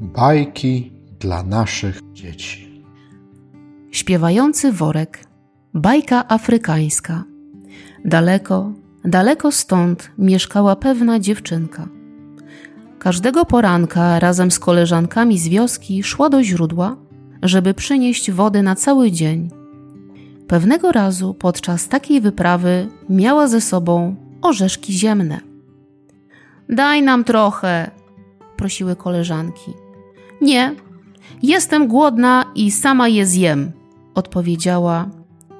Bajki dla naszych dzieci. Śpiewający worek. Bajka afrykańska. Daleko, daleko stąd mieszkała pewna dziewczynka. Każdego poranka razem z koleżankami z wioski szła do źródła, żeby przynieść wody na cały dzień. Pewnego razu podczas takiej wyprawy miała ze sobą orzeszki ziemne. Daj nam trochę, prosiły koleżanki. Nie, jestem głodna i sama je zjem, odpowiedziała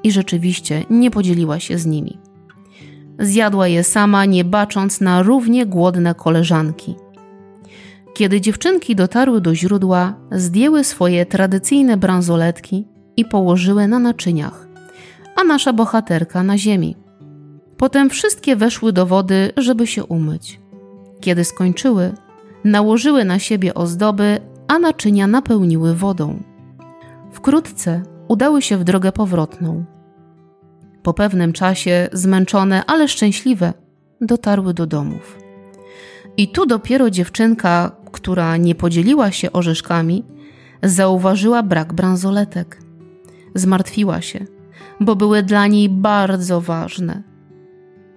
i rzeczywiście nie podzieliła się z nimi. Zjadła je sama, nie bacząc na równie głodne koleżanki. Kiedy dziewczynki dotarły do źródła, zdjęły swoje tradycyjne bransoletki i położyły na naczyniach, a nasza bohaterka na ziemi. Potem wszystkie weszły do wody, żeby się umyć. Kiedy skończyły, nałożyły na siebie ozdoby, a naczynia napełniły wodą. Wkrótce udały się w drogę powrotną. Po pewnym czasie, zmęczone, ale szczęśliwe, dotarły do domów. I tu dopiero dziewczynka, która nie podzieliła się orzeszkami, zauważyła brak bransoletek. Zmartwiła się, bo były dla niej bardzo ważne.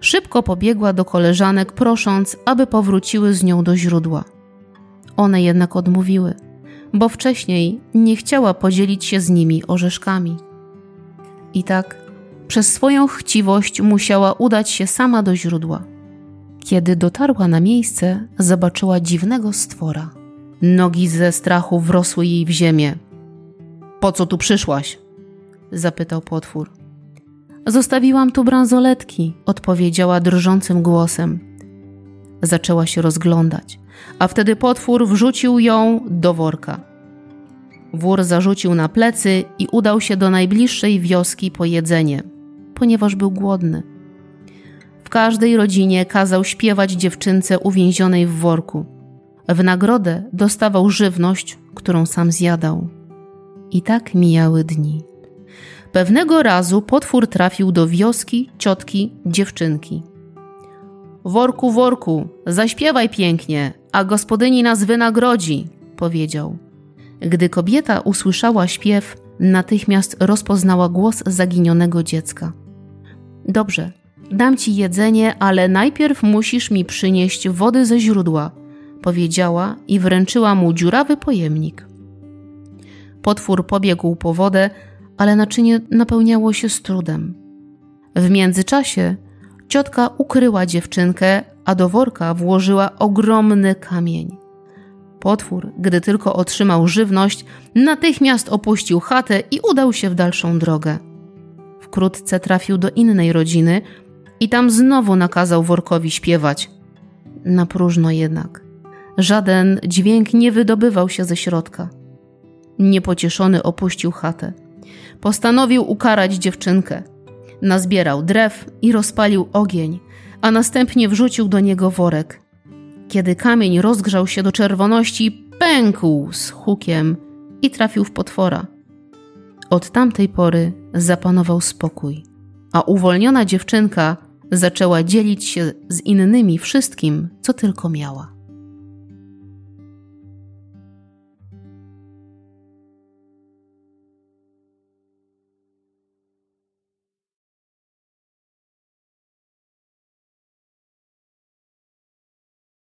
Szybko pobiegła do koleżanek, prosząc, aby powróciły z nią do źródła. One jednak odmówiły, bo wcześniej nie chciała podzielić się z nimi orzeszkami. I tak przez swoją chciwość musiała udać się sama do źródła. Kiedy dotarła na miejsce, zobaczyła dziwnego stwora. Nogi ze strachu wrosły jej w ziemię. Po co tu przyszłaś? zapytał potwór. Zostawiłam tu bransoletki, odpowiedziała drżącym głosem. Zaczęła się rozglądać, a wtedy potwór wrzucił ją do worka. Wór zarzucił na plecy i udał się do najbliższej wioski po jedzenie, ponieważ był głodny. W każdej rodzinie kazał śpiewać dziewczynce uwięzionej w worku. W nagrodę dostawał żywność, którą sam zjadał. I tak mijały dni. Pewnego razu potwór trafił do wioski ciotki dziewczynki. Worku, worku, zaśpiewaj pięknie, a gospodyni nas wynagrodzi, powiedział. Gdy kobieta usłyszała śpiew, natychmiast rozpoznała głos zaginionego dziecka. Dobrze, dam ci jedzenie, ale najpierw musisz mi przynieść wody ze źródła, powiedziała i wręczyła mu dziurawy pojemnik. Potwór pobiegł po wodę, ale naczynie napełniało się z trudem. W międzyczasie ciotka ukryła dziewczynkę, a do worka włożyła ogromny kamień. Potwór, gdy tylko otrzymał żywność, natychmiast opuścił chatę i udał się w dalszą drogę. Wkrótce trafił do innej rodziny i tam znowu nakazał workowi śpiewać. Na próżno jednak. Żaden dźwięk nie wydobywał się ze środka. Niepocieszony opuścił chatę. Postanowił ukarać dziewczynkę. Nazbierał drew i rozpalił ogień, a następnie wrzucił do niego worek. Kiedy kamień rozgrzał się do czerwoności, pękł z hukiem i trafił w potwora. Od tamtej pory zapanował spokój, a uwolniona dziewczynka zaczęła dzielić się z innymi wszystkim, co tylko miała.